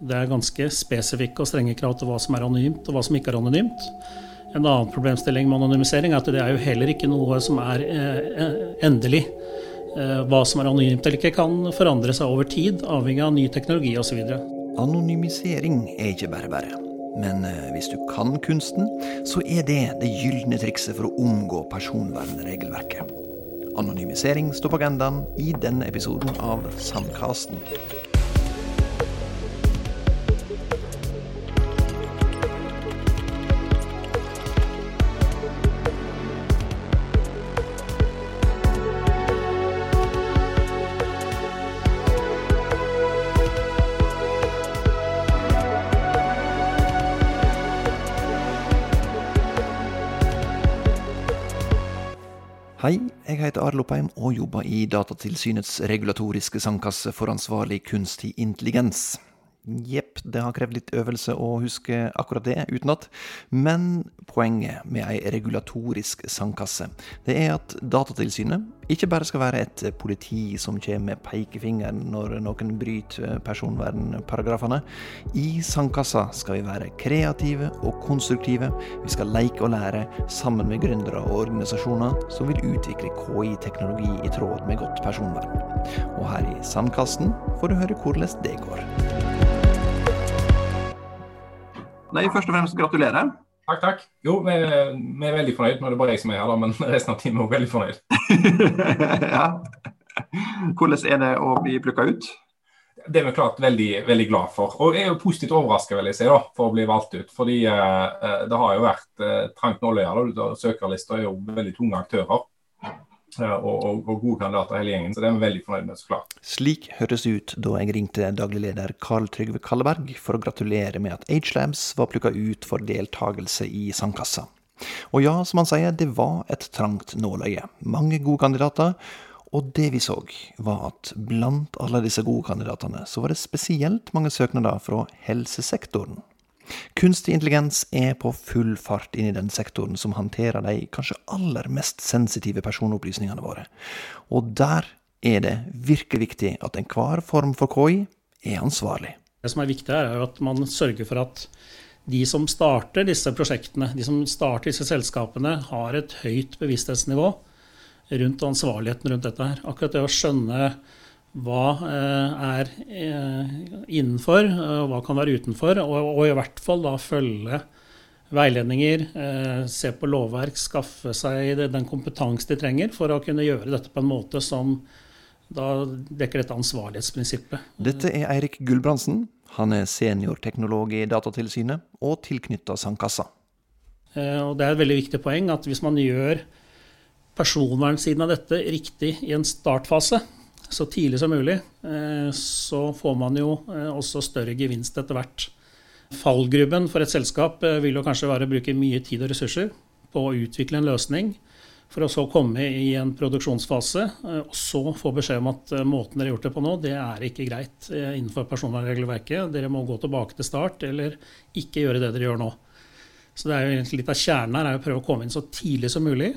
Det er ganske spesifikke og strenge krav til hva som er anonymt og hva som ikke er anonymt. En annen problemstilling med anonymisering er at det er jo heller ikke noe som er eh, endelig. Eh, hva som er anonymt eller ikke, kan forandre seg over tid, avhengig av ny teknologi osv. Anonymisering er ikke bare bare. Men eh, hvis du kan kunsten, så er det det gylne trikset for å omgå personvernregelverket. Anonymisering står på agendaen i denne episoden av Sandkasten. Hei, jeg heter Arild Oppheim og jobber i Datatilsynets regulatoriske sandkasse for ansvarlig kunstig intelligens. Jepp, det har krevd litt øvelse å huske akkurat det utenat. Men poenget med ei regulatorisk sandkasse, det er at Datatilsynet ikke bare skal være et politi som kommer med pekefingeren når noen bryter personvernparagrafene. I sandkassa skal vi være kreative og konstruktive. Vi skal leke og lære sammen med gründere og organisasjoner som vil utvikle KI-teknologi i tråd med godt personvern. Og her i Sandkassen får du høre hvordan det går. Nei, først og fremst gratulerer. Takk, takk. Jo, vi, vi, er veldig fornøyd. Nå er det bare jeg som er her, da, men resten av teamet er også veldig fornøyd. ja. Hvordan er det å bli plukka ut? Det er vi klart veldig, veldig glad for. Og jeg er jo positivt overraska si, for å bli valgt ut. Fordi eh, det har jo vært eh, trangt nåløye. Søkerlister er jo veldig tunge aktører og, og, og, gode kandidater hele gjengen. Så det er vi veldig fornøyd med, så klart. Slik høres det ut da jeg ringte daglig leder Karl Trygve Kalleberg for å gratulere med at Agelabs var plukka ut for deltakelse i Sandkassa. Og ja, som han sier, det var et trangt nåløye. Mange gode kandidater. Og det vi så, var at blant alle disse gode kandidatene, så var det spesielt mange søknader fra helsesektoren. Kunstig intelligens er på full fart inn i den sektoren som håndterer de kanskje aller mest sensitive personopplysningene våre. Og der er det virkelig viktig at enhver form for KI er ansvarlig. Det som er viktig, er at man sørger for at de som starter disse prosjektene, de som starter disse selskapene, har et høyt bevissthetsnivå rundt ansvarligheten rundt dette her. Akkurat det å skjønne hva eh, er eh, innenfor, og hva kan være utenfor, og, og i hvert fall da følge veiledninger, eh, se på lovverk, skaffe seg den kompetanse de trenger for å kunne gjøre dette på en måte som da dekker dette ansvarlighetsprinsippet. Dette er Eirik Gulbrandsen. Han er seniorteknolog i Datatilsynet og tilknytta Sandkassa. Og det er et veldig viktig poeng at hvis man gjør personvernsiden av dette riktig i en startfase, så tidlig som mulig, eh, så får man jo eh, også større gevinst etter hvert. Fallgrubben for et selskap eh, vil jo kanskje være å bruke mye tid og ressurser på å utvikle en løsning, for å så komme i en produksjonsfase, og så få beskjed om at måten dere har gjort det på nå, det er ikke greit innenfor personvernregelverket. Dere må gå tilbake til start, eller ikke gjøre det dere gjør nå. Så det er jo egentlig litt av kjernen her er å prøve å komme inn så tidlig som mulig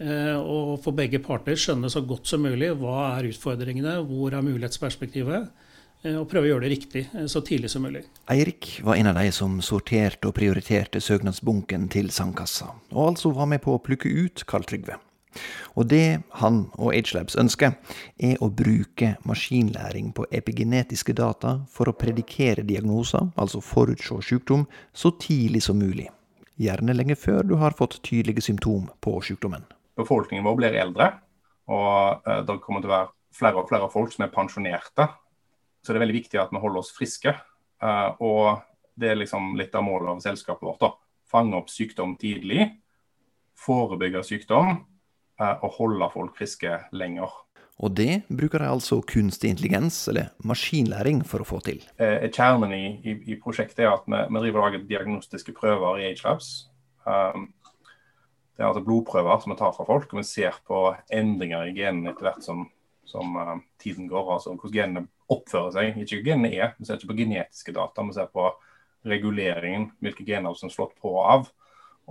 og for begge parter skjønne så godt som mulig hva er utfordringene, hvor er mulighetsperspektivet, eh, og prøve å gjøre det riktig eh, så tidlig som mulig. Eirik var en av de som sorterte og prioriterte søknadsbunken til Sandkassa, og altså var med på å plukke ut Karl Trygve. Og det han og Agelabs ønsker, er å bruke maskinlæring på epigenetiske data for å predikere diagnoser, altså forutse sykdom, så tidlig som mulig. Gjerne lenge før du har fått tydelige symptom på sykdommen befolkningen vår blir eldre, og uh, det kommer til å være flere og flere folk som er pensjonerte. Så det er veldig viktig at vi holder oss friske. Uh, og det er liksom litt av målet av selskapet vårt. da. Fange opp sykdom tidlig, forebygge sykdom uh, og holde folk friske lenger. Og det bruker de altså kunstig intelligens, eller maskinlæring, for å få til. Kjernen i, i, i prosjektet er at vi, vi driver og lager diagnostiske prøver i AgeLabs. Um, det er altså blodprøver som vi tar fra folk, og vi ser på endringer i genene etter hvert som, som uh, tiden går. altså Hvordan genene oppfører seg. Ikke hva genene er, vi ser ikke på genetiske data, vi ser på reguleringen, hvilke gener som er slått på og av.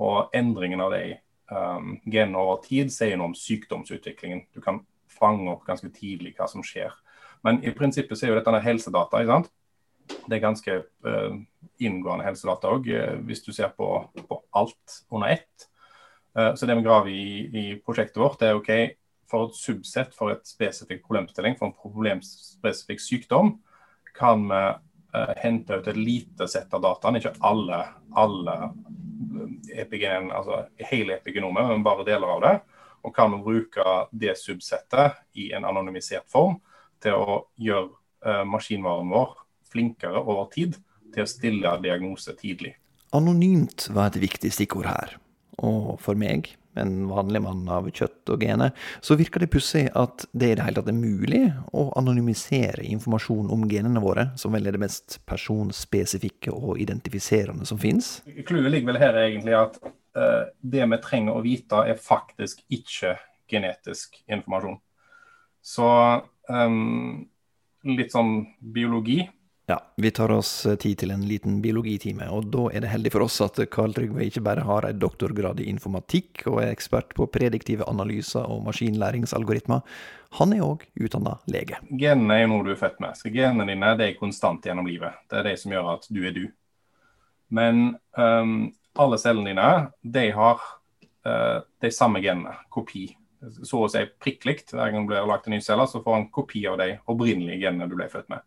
Og endringen av de um, genene over tid sier noe om sykdomsutviklingen. Du kan fange opp ganske tidlig hva som skjer. Men i prinsippet så er jo dette helsedata. ikke sant? det er ganske uh, inngående helsedata òg, uh, hvis du ser på, på alt under ett. Uh, så det vi graver i, i, prosjektet vårt, er OK, for et subsett for et spesifikk problemstilling, for en problemspesifikk sykdom, kan vi hente ut et lite sett av dataene, ikke alle, alle epigen, altså hele epigenomet, men bare deler av det. Og kan vi bruke det subsettet i en anonymisert form til å gjøre maskinvaren vår flinkere over tid til å stille diagnose tidlig. Anonymt var et viktig stikkord her. Og for meg, en vanlig mann av kjøtt og gene, så virker det pussig at det i det hele tatt er mulig å anonymisere informasjon om genene våre, som vel er det mest personspesifikke og identifiserende som fins. Clouet ligger vel her egentlig at uh, det vi trenger å vite, er faktisk ikke genetisk informasjon. Så um, litt sånn biologi ja, vi tar oss eh, tid til en liten biologitime, og da er det heldig for oss at Karl Trygve ikke bare har en doktorgrad i informatikk og er ekspert på prediktive analyser og maskinlæringsalgoritmer, han er òg utdanna lege. Genene er jo noe du er født med, så genene dine er konstant gjennom livet. Det er det som gjør at du er du. Men um, alle cellene dine de har uh, de samme genene, kopi. Så å si prikk likt. Hver gang du blir lagt en ny celle, så får han kopi av de opprinnelige genene du ble født med.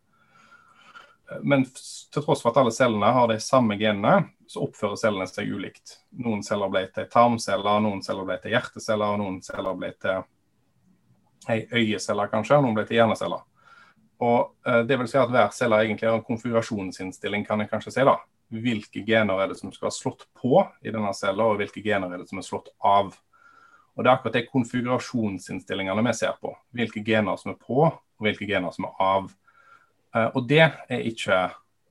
Men til tross for at alle cellene har de samme genene, så oppfører cellene seg ulikt. Noen celler ble til tarmceller, noen celler ble til hjerteceller, noen celler ble til ei øyeceller, kanskje, noen ble til hjerneceller. Og eh, det vil si at Hver celle egentlig har en konfigurasjonsinnstilling, kan jeg kanskje si. da. Hvilke gener er det som skal ha slått på i denne cella, og hvilke gener er det som er slått av. Og Det er akkurat de konfigurasjonsinnstillingene vi ser på. Hvilke gener som er på, og hvilke gener som er av. Eh, og det er ikke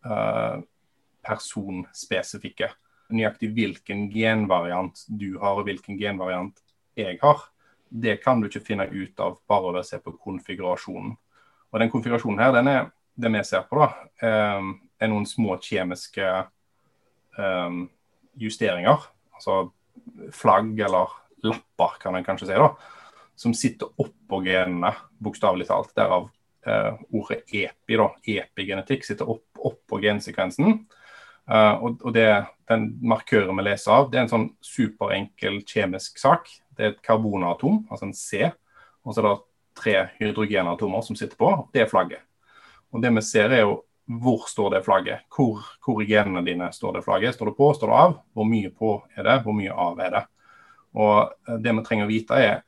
eh, personspesifikke. Nøyaktig hvilken genvariant du har og hvilken genvariant jeg har, det kan du ikke finne ut av bare ved å se på konfigurasjonen. Og den konfigurasjonen her, den er, det vi ser på, da, eh, er noen små kjemiske justeringer. Altså flagg eller lapper, kan en kanskje si, da, som sitter oppå genene, bokstavelig talt. Derav ordet epi, da, epigenetikk, sitter opp, oppå gensekvensen. Uh, og, og det, Den markøren vi leser av, det er en sånn superenkel kjemisk sak. Det er et karbonatom, altså en C, og så er det tre hydrogenatomer som sitter på. Det er flagget. Og Det vi ser er jo hvor står det flagget? Hvor, hvor i genene dine står det flagget? Står det på, står det av? Hvor mye på er det? Hvor mye av er det? Og eh, Det vi trenger å vite, er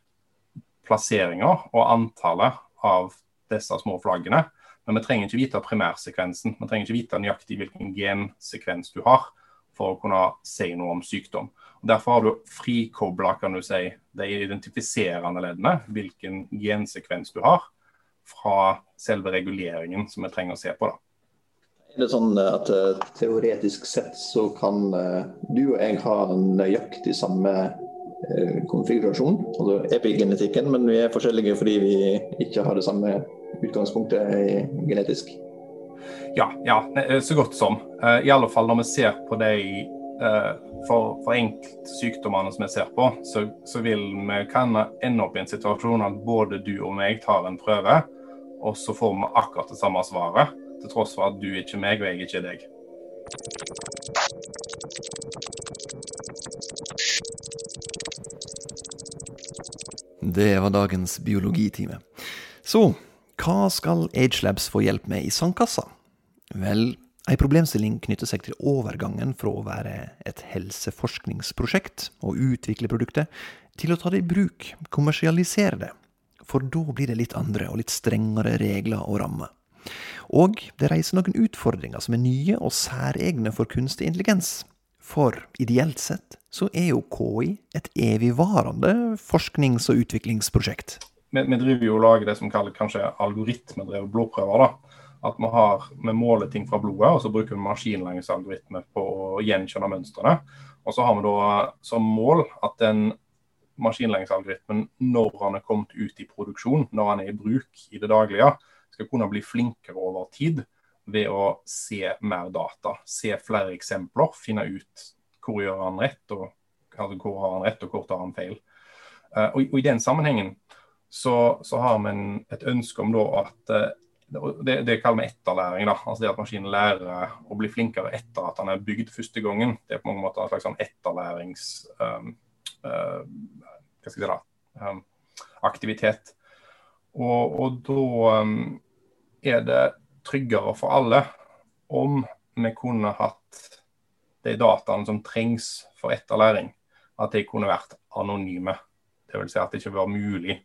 plasseringer og antallet av disse små flaggene. Men vi trenger ikke vite primærsekvensen. Vi trenger ikke vite nøyaktig hvilken gensekvens du har for å kunne si noe om sykdom. Og derfor har du frikobla si, de identifiserende leddene, hvilken gensekvens du har, fra selve reguleringen som vi trenger å se på. da. Er det sånn at uh, Teoretisk sett så kan uh, du og jeg ha nøyaktig samme uh, konfigurasjon, altså epigenetikken, men vi er forskjellige fordi vi ikke har det samme utgangspunktet er genetisk? Ja, ja, eh, så godt som. Eh, I alle fall når vi ser på de eh, for, for enkeltsykdommene som vi ser på, så, så, vil vi kan ende opp i en situasjon at både du og meg tar en prøve, og så får vi akkurat det samme svaret, til tross for at du ikke er meg og jeg ikke er deg. Det var dagens biologitime. Så hva skal AgeLabs få hjelp med i sandkassa? Vel, ei problemstilling knytter seg til overgangen fra å være et helseforskningsprosjekt og utvikle produktet, til å ta det i bruk, kommersialisere det. For da blir det litt andre og litt strengere regler og rammer. Og det reiser noen utfordringer som er nye og særegne for kunstig intelligens. For ideelt sett så er jo KI et evigvarende forsknings- og utviklingsprosjekt vi, vi, driver jo og lager det som kalles kanskje algoritmedrevet blodprøver. da. At vi, har, vi måler ting fra blodet, og så bruker vi maskinlæringsalgoritmer på å gjenkjenne mønstrene. Og så har vi da som mål at den maskinlæringsalgoritmen, når han er kommet ut i produksjon, når han er i bruk i det daglige, skal kunne bli flinkere over tid ved å se mer data. Se flere eksempler, finne ut hvor gjør han rett, og altså hvor har han rett og hvor tar han feil. Uh, og, og, I den sammenhengen så, så har vi et ønske om da at uh, det, det kaller vi etterlæring. da, altså det At maskinen lærer å bli flinkere etter at den er bygd første gangen. Det er på mange måter en slags sånn etterlærings... Um, uh, hva skal jeg si da, um, aktivitet. Og, og da um, er det tryggere for alle om vi kunne hatt de dataene som trengs for etterlæring, at de kunne vært anonyme. Dvs. Si at det ikke var mulig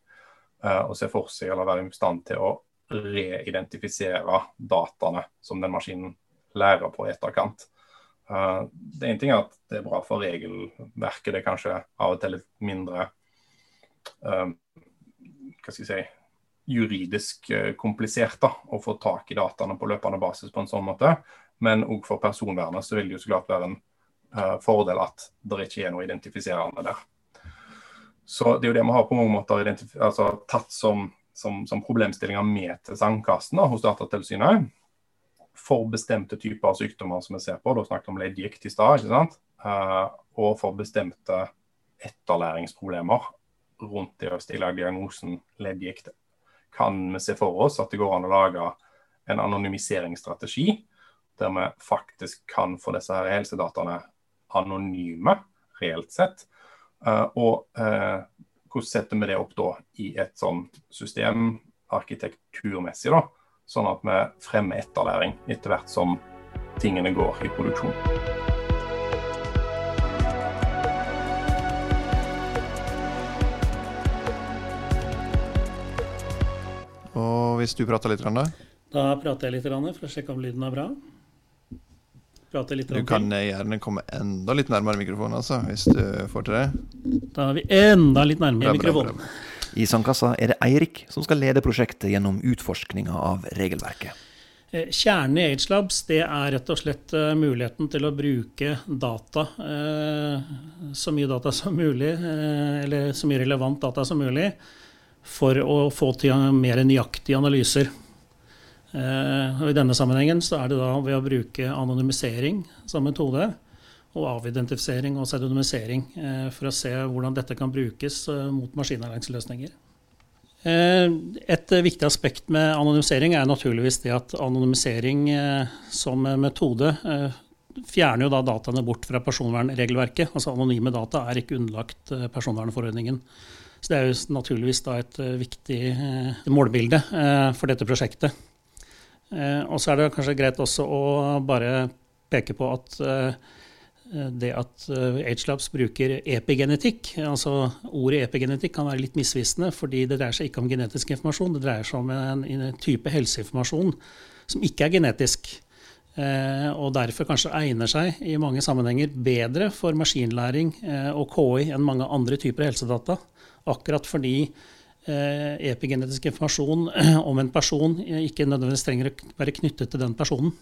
uh, å se for seg eller være i stand til å reidentifisere dataene som den maskinen lærer på etterkant. Uh, det er en ting at det er bra for regelverket. Det er kanskje av og til litt mindre uh, hva skal jeg si, juridisk komplisert da, å få tak i dataene på løpende basis på en sånn måte. Men òg for personvernet så vil det jo så klart være en fordel at det ikke er noe identifiserende der. Så det er jo det vi har på mange måter altså, tatt som som, som problemstillinger med til sandkassen hos Datatilsynet. For bestemte typer sykdommer som vi ser på, da snakket om leddgikt i stad, uh, og for bestemte etterlæringsproblemer rundt det å stille diagnosen leddgikt, kan vi se for oss at det går an å lage en anonymiseringsstrategi der vi faktisk kan få disse her helsedataene anonyme, reelt sett. Uh, og uh, hvordan setter vi det opp da i et sånn system arkitekturmessig, da? Sånn at vi fremmer etterlæring etter hvert som tingene går i produksjon. Og hvis du prater litt? Da prater jeg litt for å sjekke om lyden er bra. Prate litt Du kan til. gjerne komme enda litt nærmere mikrofonen, altså, hvis du får til det. Da er vi enda litt nærmere mikrofonen. I Sandkassa er det Eirik som skal lede prosjektet gjennom utforskninga av regelverket. Eh, kjernen i AgeLabs det er rett og slett uh, muligheten til å bruke data, så mye data som mulig, eller så mye relevant data som mulig, for å få til mer nøyaktige analyser. Eh, og I denne sammenhengen så er det da ved å bruke anonymisering som metode, og avidentifisering og pseudonymisering eh, for å se hvordan dette kan brukes eh, mot maskinlæringsløsninger. Et viktig aspekt med anonymisering er naturligvis det at anonymisering som metode fjerner jo da dataene bort fra personvernregelverket. Altså Anonyme data er ikke underlagt personvernforordningen. Så Det er jo naturligvis da et viktig målbilde for dette prosjektet. Eh, og så er det kanskje greit også å bare peke på at eh, det at eh, Agelabs bruker epigenetikk, altså ordet epigenetikk kan være litt misvisende, fordi det dreier seg ikke om genetisk informasjon, det dreier seg om en, type helseinformasjon som ikke er genetisk. Eh, og derfor kanskje egner seg i mange sammenhenger bedre for maskinlæring eh, og KI enn mange andre typer helsedata. Akkurat fordi Eh, epigenetisk informasjon om en person ikke nødvendigvis trenger å være knyttet til den personen.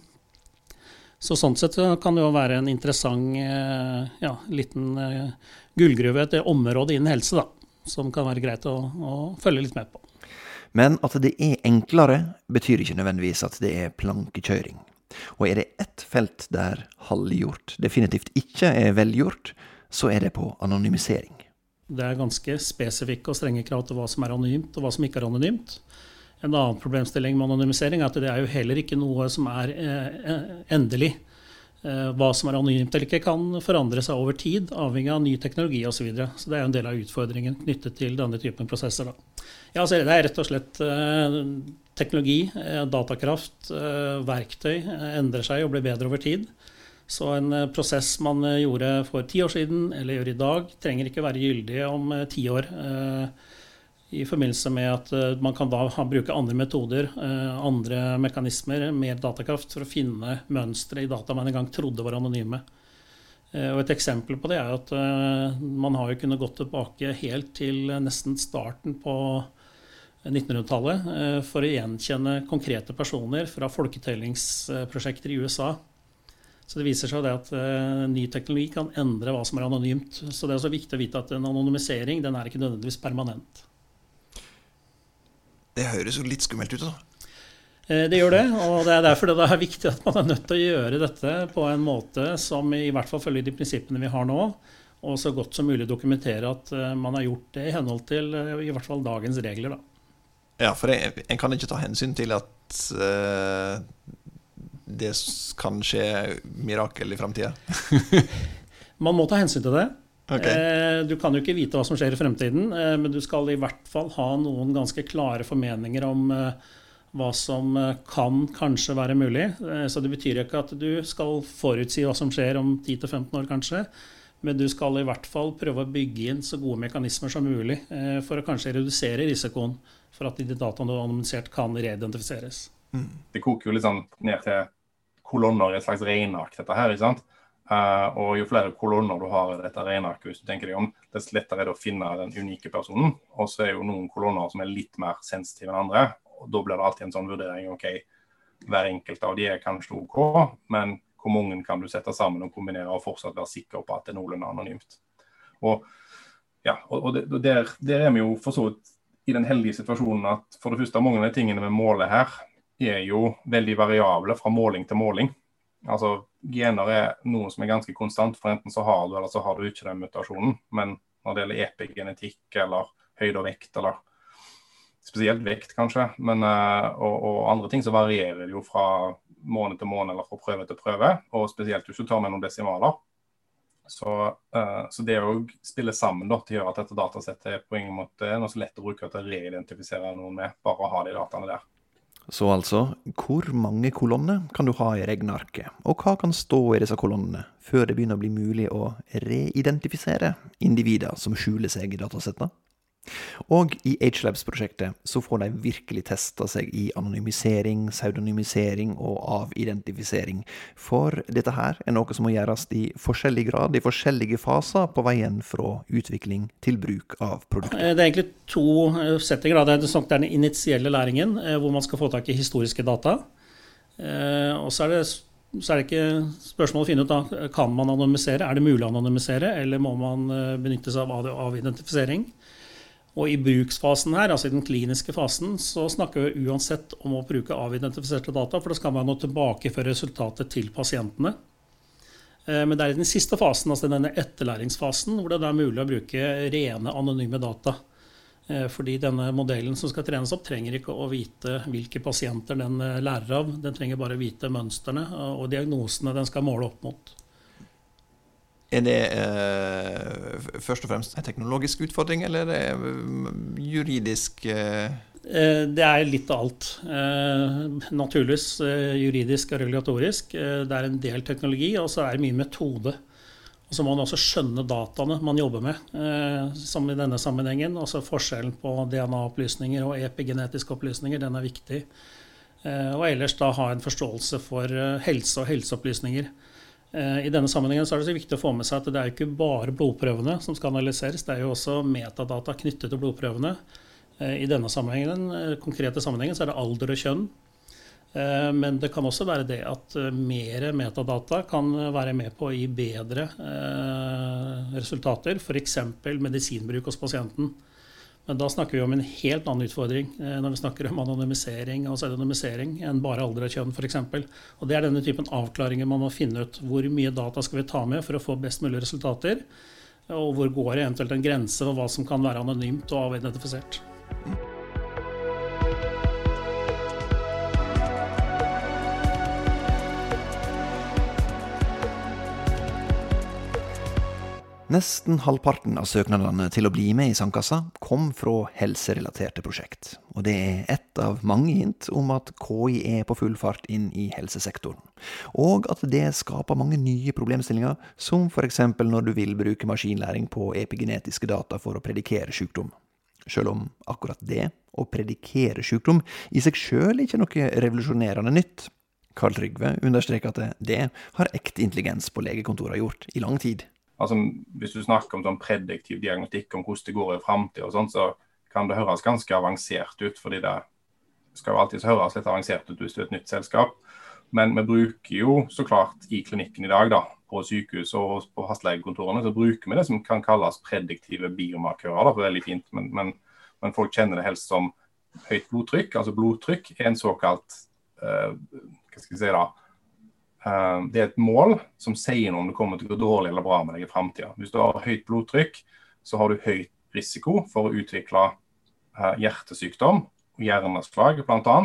Så sånn sett kan det jo være en interessant eh, ja, liten eh, gullgruve, et område innen helse, da, som kan være greit å, å, følge litt med på. Men at det er enklere, betyr ikke nødvendigvis at det er plankekjøring. Og er det ett felt der halvgjort definitivt ikke er velgjort, så er det på anonymisering. Det er ganske spesifikke og strenge krav til hva som er anonymt og hva som ikke er anonymt. En annen problemstilling med anonymisering er at det er jo heller ikke noe som er eh, endelig. Eh, hva som er anonymt eller ikke, kan forandre seg over tid, avhengig av ny teknologi osv. Så, videre. så det er jo en del av utfordringen knyttet til denne typen prosesser. Da. Ja, altså, det er rett og slett eh, teknologi, datakraft, verktøy endrer seg og blir bedre over tid. Så en eh, prosess man eh, gjorde for ti år siden, eller gjør i dag, trenger ikke være gyldig om eh, ti år. I forbindelse med at man kan da bruke andre metoder, andre mekanismer, mer datakraft, for å finne mønstre i data man en gang trodde var anonyme. Og Et eksempel på det er at man har jo kunnet gått tilbake helt til nesten starten på 1900-tallet for å gjenkjenne konkrete personer fra folketellingsprosjekter i USA så det viser seg at uh, ny teknologi kan endre hva som er anonymt. Så det er også viktig å vite at en anonymisering den er ikke nødvendigvis permanent. Det høres jo litt skummelt ut, da. Uh, det gjør det, og det er derfor det er viktig at man er nødt til å gjøre dette på en måte som i hvert fall følger de prinsippene vi har nå, og så godt som mulig dokumentere at uh, man har gjort det i henhold til i hvert fall dagens regler. da. Ja, for en kan ikke ta hensyn til at uh, det kan skje mirakel i framtida? Man må ta hensyn til det. Okay. Eh, du kan jo ikke vite hva som skjer i fremtiden, eh, men du skal i hvert fall ha noen ganske klare formeninger om hva som kan kanskje være mulig. Så det betyr ikke at du skal forutsi hva som skjer om 10-15 år, kanskje. Men du skal i hvert fall prøve å bygge inn så gode mekanismer som mulig for å kanskje redusere risikoen for at de dataene du har anonymisert, kan reidentifiseres. Mm. Det koker jo litt sånn ned til kolonner i et slags regneark, dette her. ikke sant? Uh, og jo flere kolonner du har i dette regnearket, hvis du tenker deg om, dess lettere er det å finne den unike personen. Og så er jo noen kolonner som er litt mer sensitive enn andre. og Da blir det alltid en sånn vurdering. ok, Hver enkelt av de er kanskje OK, men hvor mange kan du sette sammen og kombinere og fortsatt være sikker på at det er noenlunde anonymt. Og ja, og, der, der, er vi jo for så vidt i den heldige situasjonen at for det første, mange av de tingene vi måler her, er jo veldig variable fra måling til måling. Altså, Gener er noe som er ganske konstant, for enten så har du eller så har du ikke den mutasjonen. Men når det gjelder epigenetikk eller høyde og vekt, eller spesielt vekt kanskje, men, eh, og, og, andre ting, så varierer det jo fra måned til måned eller fra prøve til prøve. Og spesielt hvis du tar med noen desimaler. Så, uh, så det å spille sammen da, til å gjøre at dette datasettet er på ingen måte noe så lett å bruke til å reidentifisere noen med, bare å ha de dataene der. Så altså, hvor mange kolonner kan du ha i regnearket, og hva kan stå i disse kolonnene, før det begynner å bli mulig å reidentifisere individer som skjuler seg i datasettene? Og i Agelabs-prosjektet så får de virkelig testa seg i anonymisering, pseudonymisering og avidentifisering. For dette her er noe som må gjøres i forskjellig grad, i forskjellige faser på veien fra utvikling til bruk av produktet. Det er egentlig to eh, settinger. Det er den initielle læringen, eh, hvor man skal få tak i historiske data. Eh, og så er det så er det ikke spørsmål å finne ut da, kan man anonymisere. Er det mulig å anonymisere, eller må man benytte seg av avidentifisering? Og i bruksfasen her, altså i den kliniske fasen, så snakker vi uansett om å bruke avidentifiserte data, for da skal man nå tilbakeføre resultatet til pasientene. Eh, men det er i den siste fasen, altså denne etterlæringsfasen, hvor det er mulig å bruke rene, anonyme data. Eh, fordi denne modellen som skal trenes opp, trenger ikke å vite hvilke pasienter den eh, lærer av. Den trenger bare vite mønstrene og diagnosene den skal måle opp mot. Er det eh, først og fremst en teknologisk utfordring, eller er det mm, juridisk eh? eh? Det er litt av alt. Eh, naturligvis juridisk og regulatorisk. Det er en del teknologi, og så er det mye metode. Og så må man også skjønne dataene man jobber med, som i denne sammenhengen. Også forskjellen på DNA-opplysninger og epigenetiske opplysninger, den er viktig. Og ellers da ha en forståelse for helse og helseopplysninger. Eh, I denne sammenhengen er det så viktig å få med seg at det er ikke bare blodprøvene som skal analyseres, det er jo også metadata knyttet til blodprøvene. Eh, I denne sammenhengen, eh, konkrete sammenhengen så er det alder og kjønn. Men det kan også være det at mer metadata kan være med på å gi bedre resultater, f.eks. medisinbruk hos pasienten. Men da snakker vi om en helt annen utfordring eh, når vi snakker om anonymisering og pseudonymisering enn bare alder og kjønn f.eks. Og det er denne typen avklaringer man må finne ut. Hvor mye data skal vi ta med for å få best mulig resultater? Og hvor går det eventuelt en grense for hva som kan være anonymt og avidentifisert? Nesten halvparten av søknadene til å bli med i Sandkassa kom fra helserelaterte prosjekt. Og det er ett av mange hint om at KI er på full fart inn i helsesektoren. Og at det skaper mange nye problemstillinger, som f.eks. når du vil bruke maskinlæring på epigenetiske data for å predikere sykdom. Selv om akkurat det, å predikere sykdom, i seg sjøl ikke er noe revolusjonerende nytt. Karl Trygve understreker at det har ekte intelligens på legekontoret gjort i lang tid. Altså, hvis du snakker om sånn prediktiv diagnostikk, om hvordan det går i framtida, sånn, så kan det høres ganske avansert ut. fordi det skal jo alltid høres litt avansert ut hvis du er et nytt selskap. Men vi bruker jo så klart i klinikken i dag, da, på sykehus og på fastlegekontorene, så bruker vi det som kan kalles prediktive biomarkører. Da, veldig fint, men, men, men, folk kjenner det helst som høyt blodtrykk. Altså blodtrykk er en såkalt uh, hva skal jeg si da, Eh, det er et mål som sier noe om det kommer til å gå dårlig eller bra med deg i framtida. Hvis du har høyt blodtrykk, så har du høyt risiko for å utvikle hjertesykdom og hjerneslag, bl.a.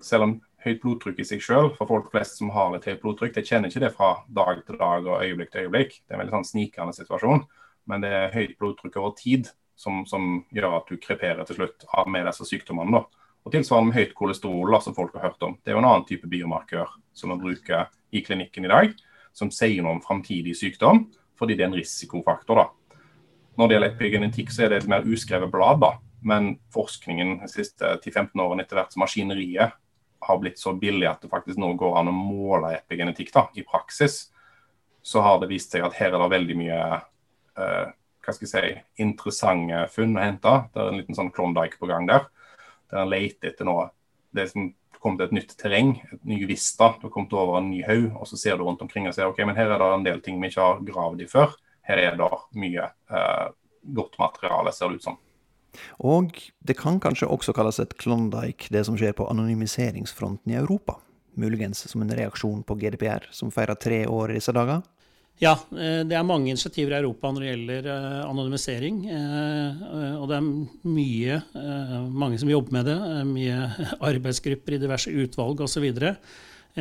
Selv om høyt blodtrykk i seg selv, for folk flest som har litt høyt blodtrykk, de kjenner ikke det fra dag til dag og øyeblikk til øyeblikk. Det er en veldig sånn snikende situasjon. Men det er høyt blodtrykk over tid som, som gjør at du kreperer til slutt med disse sykdommene. da. Og Tilsvarende med høyt kolesterol, som folk har hørt om. Det er jo en annen type biomarkør som vi bruker i klinikken i dag, som sier noe om framtidig sykdom, fordi det er en risikofaktor. da. Når det gjelder epigenetikk, så er det et mer uskrevet blad. da. Men forskningen de siste 10-15 årene etter hvert som maskineriet har blitt så billig at det faktisk nå går an å måle epigenetikk da, i praksis, så har det vist seg at her er det veldig mye eh, hva skal jeg si, interessante funn å hente. Det er en liten sånn Klondyke på gang der der en leter etter noe. Det er som kom til et nytt terreng, et ny vista. Du har kommet over en ny haug, og så ser du rundt omkring og ser ok, men her er det en del ting vi ikke har gravd i før. Her er det mye eh, godt materiale, ser det ut som. Og det kan kanskje også kalles et Klondyke, det som skjer på anonymiseringsfronten i Europa. Muligens som en reaksjon på GDPR, som feirer tre år i disse dager? Ja, eh, det er mange initiativer i Europa når det gjelder eh, anonymisering. Eh, og det er mye, mange som jobber med det. Mye arbeidsgrupper i diverse utvalg osv.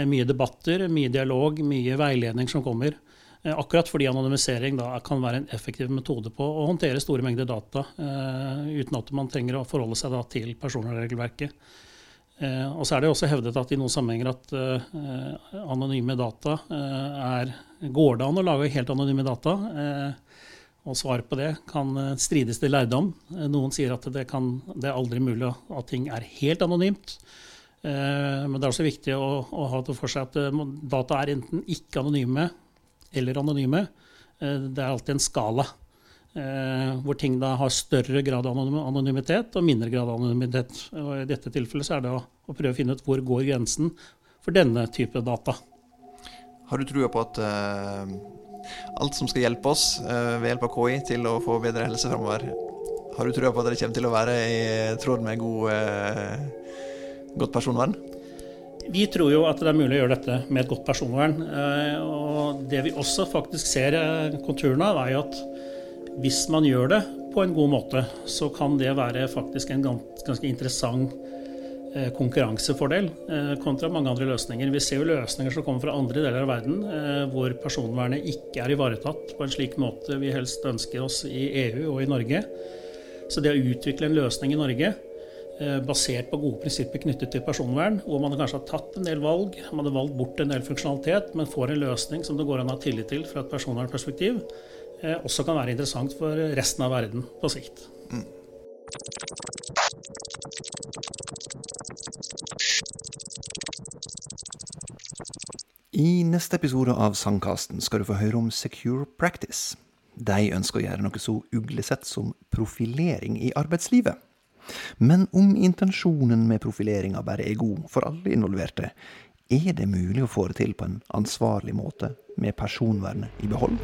Mye debatter, mye dialog, mye veiledning som kommer. Akkurat fordi anonymisering da kan være en effektiv metode på å håndtere store mengder data uten at man trenger å forholde seg til personvernregelverket. Eh, og så er det også hevdet at i noen sammenhenger at eh, anonyme data eh, er Går det an å lage helt anonyme data? og svaret på det kan strides til lærdom. Noen sier at det, kan, det, er aldri mulig at ting er helt anonymt. men det er også viktig å, å ha det for seg at data er enten ikke anonyme eller anonyme. det er alltid en skala. Eh, hvor ting da har større grad av anonymitet og mindre grad av anonymitet. Og I dette tilfellet så er det å, å prøve å finne ut hvor går grensen for denne type data. Har du trua på at uh, alt som skal hjelpe oss uh, ved hjelp av KI til å få bedre helse framover, har du trua på at det kommer til å være i tråd med god, uh, godt personvern? Vi tror jo at det er mulig å gjøre dette med et godt personvern. Og det vi også faktisk ser konturene av, er jo at hvis man gjør det på en god måte, så kan det være faktisk en ganske interessant eh, konkurransefordel eh, kontra mange andre løsninger. Vi ser jo løsninger som kommer fra andre deler av verden eh, hvor personvernet ikke er ivaretatt på en slik måte vi helst ønsker oss i EU og i Norge. Så det å utvikle en løsning i Norge basert på gode prinsipper knyttet til personvern, hvor man kanskje har tatt en del valg, man har valgt bort en del funksjonalitet, men får en løsning som det går an å ha tillit til fra et personvernperspektiv, også kan være interessant for resten av verden på sikt. Mm. I neste episode av Sangkasten skal du få høre om Secure Practice. De ønsker å gjøre noe så uglesett som profilering i arbeidslivet. Men om intensjonen med profileringa bare er god for alle involverte, er det mulig å få det til på en ansvarlig måte med personvernet i behold?